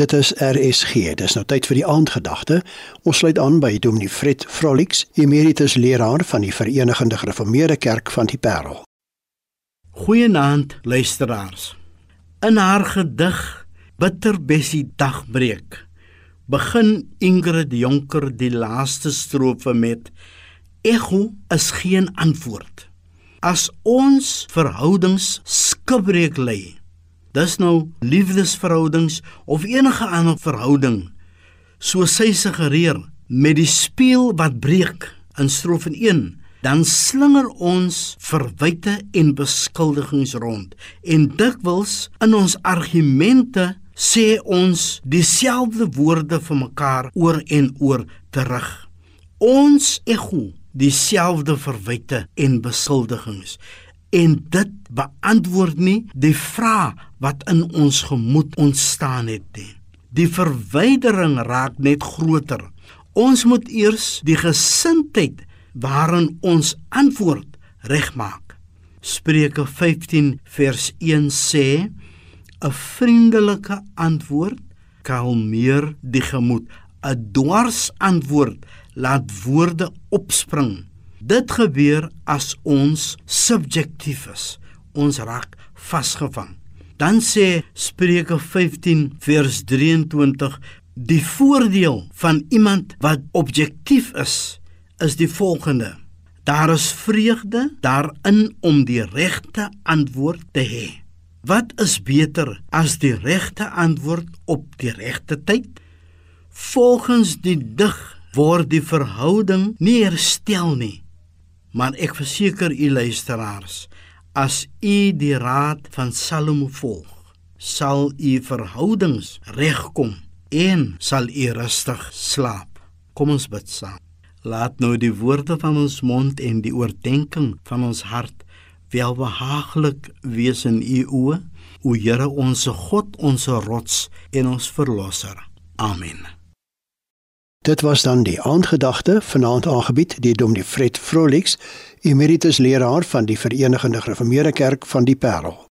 Dit is RSG. Dis nou tyd vir die aandgedagte. Ons sluit aan by Dominee Fred Frolix, emeritus leraar van die Verenigde Gereformeerde Kerk van die Parel. Goeienaand luisteraars. In haar gedig Bitterbessie dagbreek begin Ingrid Jonker die laaste strofe met Ego is geen antwoord. As ons verhoudings skibreek lê, Dis nou liefdesverhoudings of enige ander verhouding. So sy suggereer met die spieël wat breek in strofe 1, dan slinger ons verwyte en beskuldigings rond en dikwels in ons argumente sê ons dieselfde woorde vir mekaar oor en oor terug. Ons ego dieselfde verwyte en beskuldigings en dit beantwoord nie die vraag wat in ons gemoed ontstaan het nie. Die verwydering raak net groter. Ons moet eers die gesindheid waarin ons antwoord regmaak. Spreuke 15 vers 1 sê: 'n vriendelike antwoord kalmeer die gemoed. 'n dwars antwoord laat woorde opspring. Dit gebeur as ons subjektief is. Ons raak vasgevang. Dan sê Spreuke 15 vers 23 die voordeel van iemand wat objektief is is die volgende. Daar is vreugde daarin om die regte antwoord te hê. Wat is beter as die regte antwoord op die regte tyd? Volgens die dig word die verhouding nie herstel nie, Maar ek verseker u luisteraars, as u die raad van Salomo volg, sal u verhoudings regkom en sal u rustig slaap. Kom ons bid saam. Laat nou die woorde van ons mond en die oordeenking van ons hart welbehaaglik wees in u oë, o Here ons God, ons rots en ons verlosser. Amen. Dit was dan die aandgedagte vanaand aangebied deur Dominee Fred Vrolix, emeritus leraar van die Verenigde Gereformeerde Kerk van die Parel.